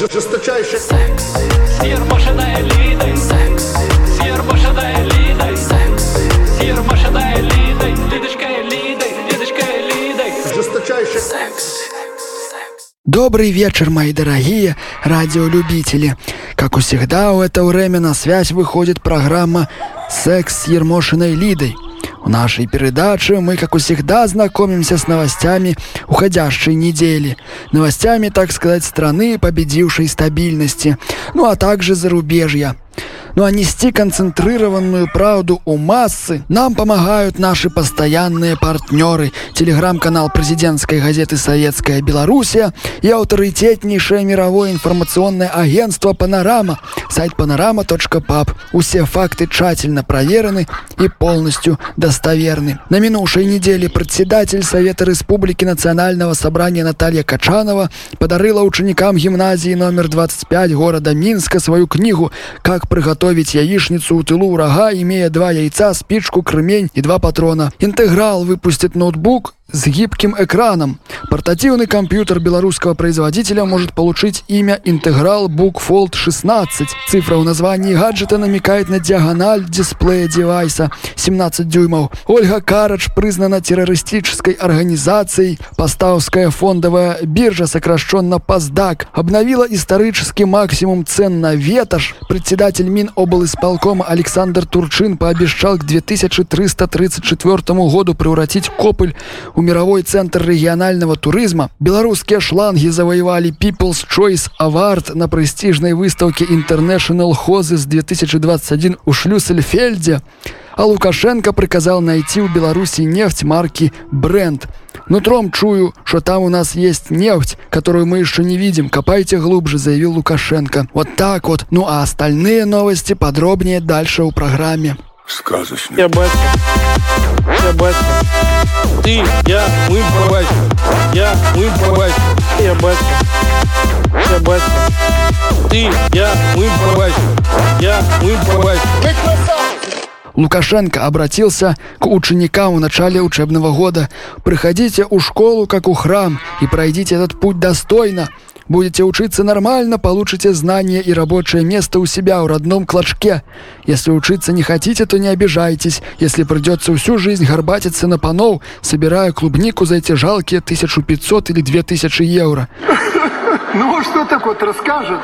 Жесточайший секс. Сир машина элитой. Секс. Сир машина элитой. Секс. Сир машина элитой. Лидочка элитой. Лидочка элитой. Жесточайший секс. Добрый вечер, мои дорогие радиолюбители. Как у всегда, в это время на связь выходит программа «Секс с Ермошиной Лидой». В нашей передаче мы, как всегда, знакомимся с новостями уходящей недели. Новостями, так сказать, страны, победившей стабильности. Ну а также зарубежья. Ну а нести концентрированную правду у массы нам помогают наши постоянные партнеры. Телеграм-канал президентской газеты «Советская Белоруссия» и авторитетнейшее мировое информационное агентство «Панорама». Сайт panorama.pub. Все факты тщательно проверены и полностью достоверны. На минувшей неделе председатель Совета Республики Национального собрания Наталья Качанова подарила ученикам гимназии номер 25 города Минска свою книгу «Как приготовить готовить яичницу у тылу врага, имея два яйца, спичку, кремень и два патрона. Интеграл выпустит ноутбук с гибким экраном. Портативный компьютер белорусского производителя может получить имя Integral Book Fold 16. Цифра в названии гаджета намекает на диагональ дисплея девайса 17 дюймов. Ольга Карач признана террористической организацией. Поставская фондовая биржа, сокращенно ПАСДАК, обновила исторический максимум цен на ветошь. Председатель Миноблисполкома Александр Турчин пообещал к 2334 году превратить Копль у мировой центр регионального туризма, белорусские шланги завоевали People's Choice Award на престижной выставке International Hoses 2021 у Шлюссельфельде, а Лукашенко приказал найти у Беларуси нефть марки Brent. Нутром чую, что там у нас есть нефть, которую мы еще не видим. Копайте глубже, заявил Лукашенко. Вот так вот. Ну а остальные новости подробнее дальше у программе. Сказочно. Я батя. Я батя. Ты, я, мы по Я, мы по Я батя. Я батя. Ты, я, мы по Я, мы по Лукашенко обратился к ученикам в начале учебного года. «Приходите у школу, как у храм, и пройдите этот путь достойно. Будете учиться нормально, получите знания и рабочее место у себя в родном клочке. Если учиться не хотите, то не обижайтесь. Если придется всю жизнь горбатиться на панов, собирая клубнику за эти жалкие 1500 или 2000 евро. Ну, а что такое, расскажет?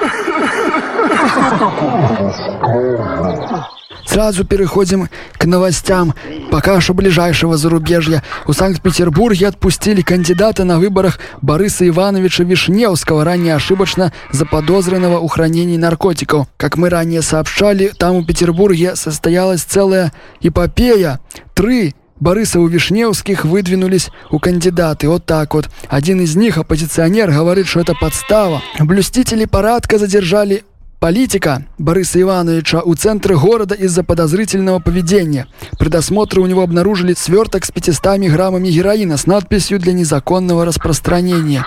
Сразу переходим к новостям. Пока что ближайшего зарубежья. У Санкт-Петербурге отпустили кандидата на выборах Бориса Ивановича Вишневского, ранее ошибочно заподозренного у хранения наркотиков. Как мы ранее сообщали, там у Петербурге состоялась целая эпопея. Три Бориса у Вишневских выдвинулись у кандидаты. Вот так вот. Один из них, оппозиционер, говорит, что это подстава. Блюстители парадка задержали Политика Бориса Ивановича у центра города из-за подозрительного поведения. При досмотре у него обнаружили сверток с 500 граммами героина с надписью «Для незаконного распространения».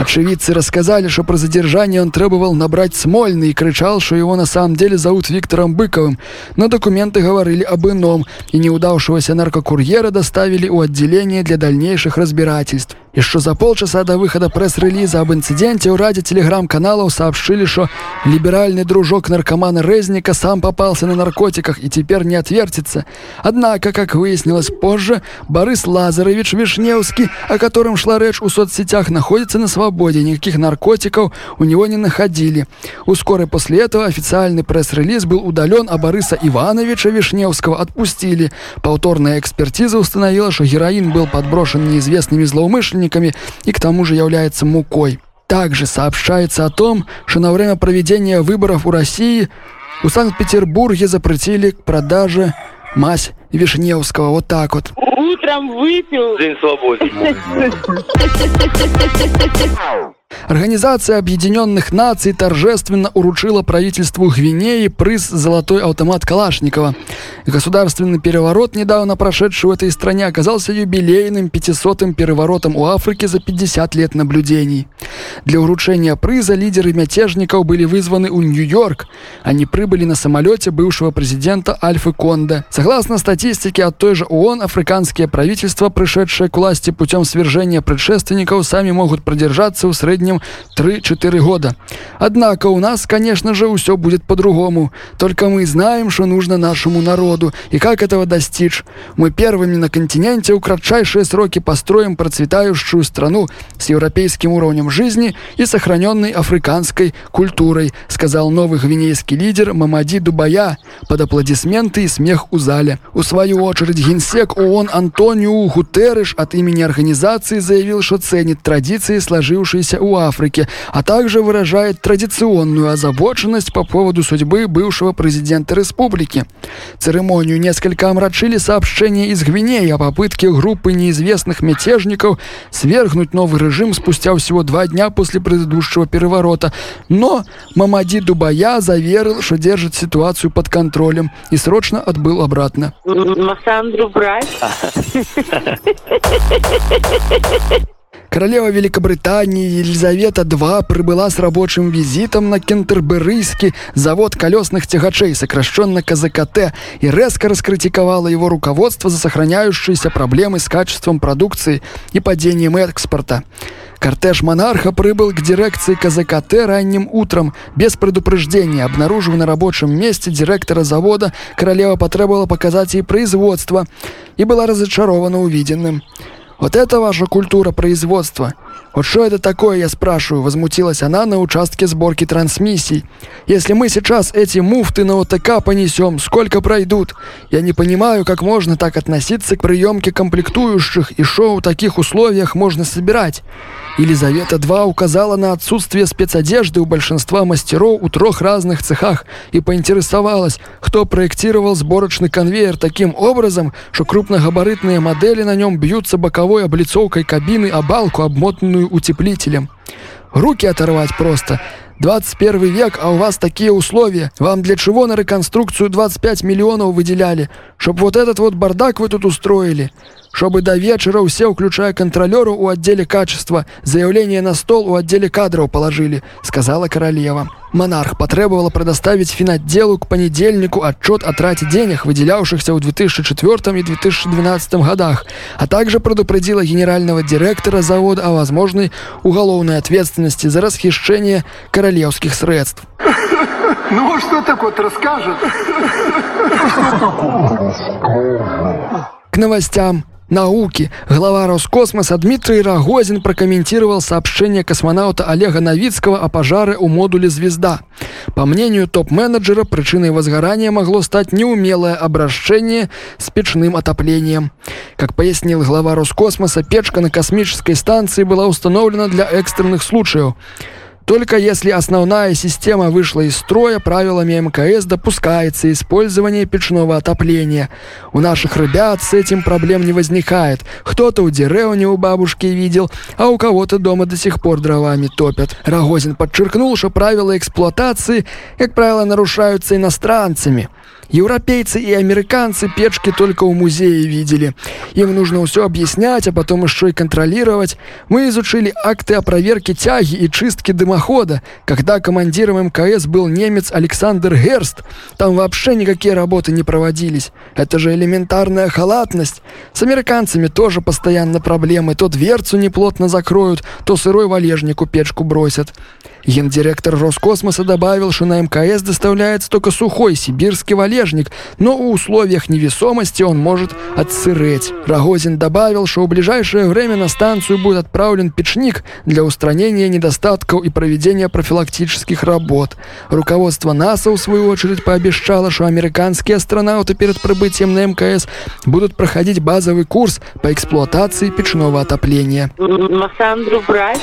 Очевидцы рассказали, что про задержание он требовал набрать Смольный и кричал, что его на самом деле зовут Виктором Быковым. Но документы говорили об ином, и неудавшегося наркокурьера доставили у отделения для дальнейших разбирательств. Еще за полчаса до выхода пресс-релиза об инциденте у ради телеграм-каналов сообщили, что либеральный дружок наркомана Резника сам попался на наркотиках и теперь не отвертится. Однако, как выяснилось позже, Борис Лазарович Вишневский, о котором шла речь у соцсетях, находится на свободе. Никаких наркотиков у него не находили. Ускоре после этого официальный пресс-релиз был удален, а Бориса Ивановича Вишневского отпустили. Повторная экспертиза установила, что героин был подброшен неизвестными злоумышленниками и к тому же является мукой. Также сообщается о том, что на время проведения выборов у России у Санкт-Петербурге запретили к продаже мазь Вишневского. Вот так вот. Утром выпил. День свободы. Организация Объединенных Наций торжественно уручила правительству Гвинеи приз «Золотой автомат Калашникова». Государственный переворот, недавно прошедший в этой стране, оказался юбилейным 500-м переворотом у Африки за 50 лет наблюдений. Для уручения приза лидеры мятежников были вызваны у Нью-Йорк. Они прибыли на самолете бывшего президента Альфы Конде. Согласно статистике от той же ООН, африканские правительства, пришедшие к власти путем свержения предшественников, сами могут продержаться в среднем среднем 3-4 года. Однако у нас, конечно же, все будет по-другому. Только мы знаем, что нужно нашему народу и как этого достичь. Мы первыми на континенте у кратчайшие сроки построим процветающую страну с европейским уровнем жизни и сохраненной африканской культурой, сказал новый гвинейский лидер Мамади Дубая под аплодисменты и смех у зале. У свою очередь генсек ООН Антонио Гутерриш от имени организации заявил, что ценит традиции, сложившиеся у Африки, а также выражает традиционную озабоченность по поводу судьбы бывшего президента республики. Церемонию несколько омрачили сообщения из Гвинеи о попытке группы неизвестных мятежников свергнуть новый режим спустя всего два дня после предыдущего переворота. Но Мамади Дубая заверил, что держит ситуацию под контролем и срочно отбыл обратно. Королева Великобритании Елизавета II прибыла с рабочим визитом на Кентерберийский завод колесных тягачей, сокращенно КЗКТ, и резко раскритиковала его руководство за сохраняющиеся проблемы с качеством продукции и падением экспорта. Кортеж монарха прибыл к дирекции КЗКТ ранним утром, без предупреждения. Обнаружив на рабочем месте директора завода, королева потребовала показать ей производство и была разочарована увиденным. Вот это ваша культура производства. Вот что это такое, я спрашиваю, возмутилась она на участке сборки трансмиссий. Если мы сейчас эти муфты на ОТК понесем, сколько пройдут? Я не понимаю, как можно так относиться к приемке комплектующих и что в таких условиях можно собирать. Елизавета II указала на отсутствие спецодежды у большинства мастеров у трех разных цехах и поинтересовалась, кто проектировал сборочный конвейер таким образом, что крупногабаритные модели на нем бьются боковой облицовкой кабины о балку, обмотанную утеплителем. Руки оторвать просто. 21 век, а у вас такие условия. Вам для чего на реконструкцию 25 миллионов выделяли? Чтоб вот этот вот бардак вы тут устроили? Чтобы до вечера все, включая контролеру у отделе качества, заявление на стол у отделе кадров положили, сказала королева. Монарх потребовала предоставить финотделу к понедельнику отчет о трате денег, выделявшихся в 2004 и 2012 годах, а также предупредила генерального директора завода о возможной уголовной ответственности за расхищение королевских средств. Ну, что такое расскажет? К новостям науки глава Роскосмоса Дмитрий Рогозин прокомментировал сообщение космонавта Олега Новицкого о пожаре у модуля «Звезда». По мнению топ-менеджера, причиной возгорания могло стать неумелое обращение с печным отоплением. Как пояснил глава Роскосмоса, печка на космической станции была установлена для экстренных случаев. Только если основная система вышла из строя, правилами МКС допускается использование печного отопления. У наших ребят с этим проблем не возникает. Кто-то у Дереони у бабушки видел, а у кого-то дома до сих пор дровами топят. Рогозин подчеркнул, что правила эксплуатации, как правило, нарушаются иностранцами. Европейцы и американцы печки только у музея видели. Им нужно все объяснять, а потом еще и контролировать. Мы изучили акты о проверке тяги и чистки дымохода, когда командиром МКС был немец Александр Герст. Там вообще никакие работы не проводились. Это же элементарная халатность. С американцами тоже постоянно проблемы. То дверцу неплотно закроют, то сырой валежнику печку бросят. Гендиректор Роскосмоса добавил, что на МКС доставляется только сухой сибирский валежник, но в условиях невесомости он может отсыреть. Рогозин добавил, что в ближайшее время на станцию будет отправлен печник для устранения недостатков и проведения профилактических работ. Руководство НАСА, в свою очередь, пообещало, что американские астронавты перед прибытием на МКС будут проходить базовый курс по эксплуатации печного отопления. Массандру брать?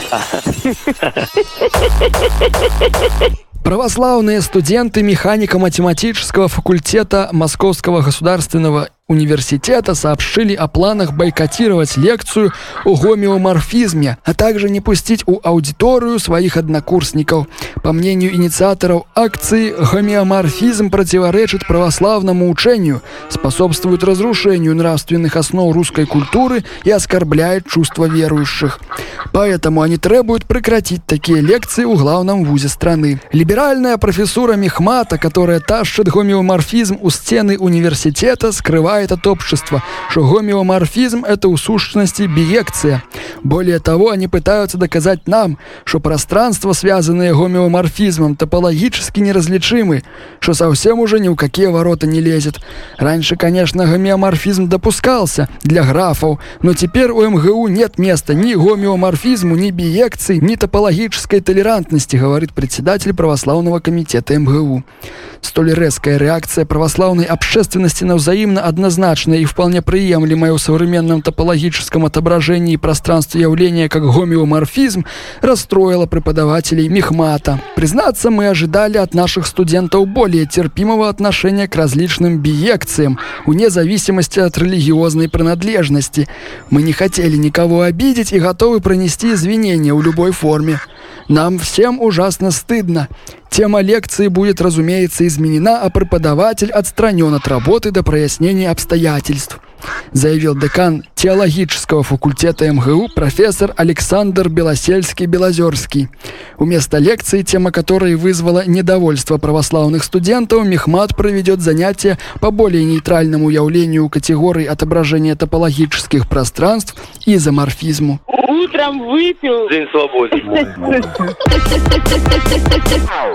Православные студенты механико-математического факультета Московского государственного университета сообщили о планах бойкотировать лекцию о гомеоморфизме, а также не пустить у аудиторию своих однокурсников. По мнению инициаторов акции, гомеоморфизм противоречит православному учению, способствует разрушению нравственных основ русской культуры и оскорбляет чувства верующих. Поэтому они требуют прекратить такие лекции у главном вузе страны. Либеральная профессура Мехмата, которая тащит гомеоморфизм у стены университета, скрывает убеждает от общества, что гомеоморфизм – это у сущности биекция. Более того, они пытаются доказать нам, что пространства, связанные гомеоморфизмом, топологически неразличимы, что совсем уже ни в какие ворота не лезет. Раньше, конечно, гомеоморфизм допускался для графов, но теперь у МГУ нет места ни гомеоморфизму, ни биекции, ни топологической толерантности, говорит председатель православного комитета МГУ. Столь резкая реакция православной общественности на взаимно однозначное и вполне приемлемое в современном топологическом отображении пространства явления как гомеоморфизм расстроила преподавателей Мехмата. Признаться, мы ожидали от наших студентов более терпимого отношения к различным биекциям, вне зависимости от религиозной принадлежности. Мы не хотели никого обидеть и готовы пронести извинения в любой форме. Нам всем ужасно стыдно. Тема лекции будет, разумеется, изменена, а преподаватель отстранен от работы до прояснения обстоятельств заявил декан теологического факультета МГУ профессор Александр Белосельский-Белозерский. Вместо лекции, тема которой вызвала недовольство православных студентов, Мехмат проведет занятия по более нейтральному явлению категорий отображения топологических пространств и изоморфизму. Утром выпил. День свободы.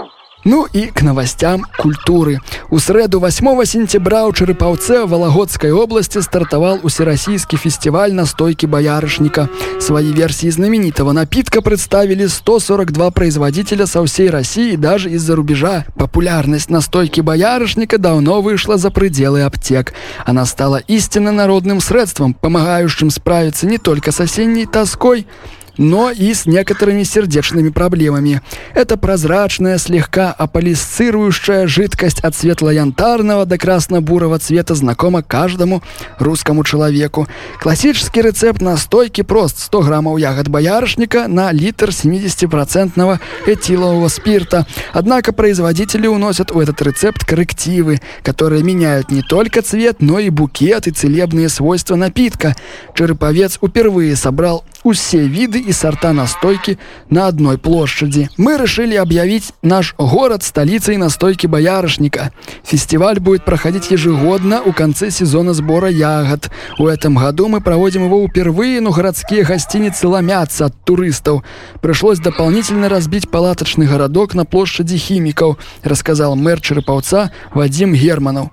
Ну і к новостям культуры. У срэду 8 сентября ў чарыпаўцы валагодскай области стартавал усерасійскі фестиваль настойки боярышника. Свои версии знаменитого напитка представили 142 производителя со всей России и даже из-за рубежа. Популярность настойки боярышника давно вышла за пределы аптек. Она стала истинно народным средством, помогающим справиться не только с осенней тоской, но и с некоторыми сердечными проблемами. Это прозрачная, слегка аполисцирующая жидкость от светло-янтарного до красно-бурого цвета знакома каждому русскому человеку. Классический рецепт настойки прост. 100 граммов ягод боярышника на литр 70% этилового спирта. Однако производители уносят в этот рецепт коррективы, которые меняют не только цвет, но и букет и целебные свойства напитка. Череповец впервые собрал все виды и сорта настойки на одной площади. Мы решили объявить наш город столицей настойки боярышника. Фестиваль будет проходить ежегодно у конце сезона сбора ягод. В этом году мы проводим его впервые, но городские гостиницы ломятся от туристов. Пришлось дополнительно разбить палаточный городок на площади химиков, рассказал мэр Череповца Вадим Германов.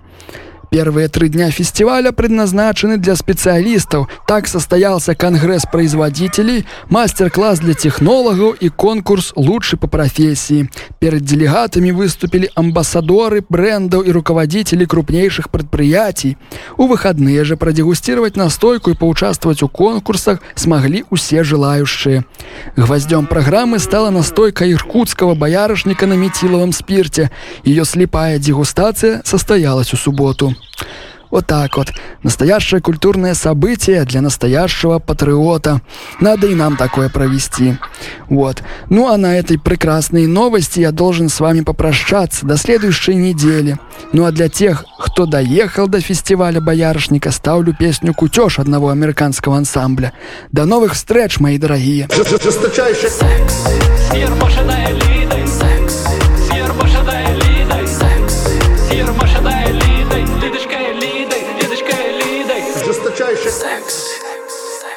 Первые три дня фестиваля предназначены для специалистов. Так состоялся конгресс производителей, мастер-класс для технологов и конкурс «Лучший по профессии». Перед делегатами выступили амбассадоры брендов и руководители крупнейших предприятий. У выходные же продегустировать настойку и поучаствовать у конкурсах смогли все желающие. Гвоздем программы стала настойка иркутского боярышника на метиловом спирте. Ее слепая дегустация состоялась в субботу. Вот так вот. Настоящее культурное событие для настоящего патриота. Надо и нам такое провести. Вот. Ну а на этой прекрасной новости я должен с вами попрощаться до следующей недели. Ну а для тех, кто доехал до фестиваля Боярышника, ставлю песню «Кутеж» одного американского ансамбля. До новых встреч, мои дорогие! Секс,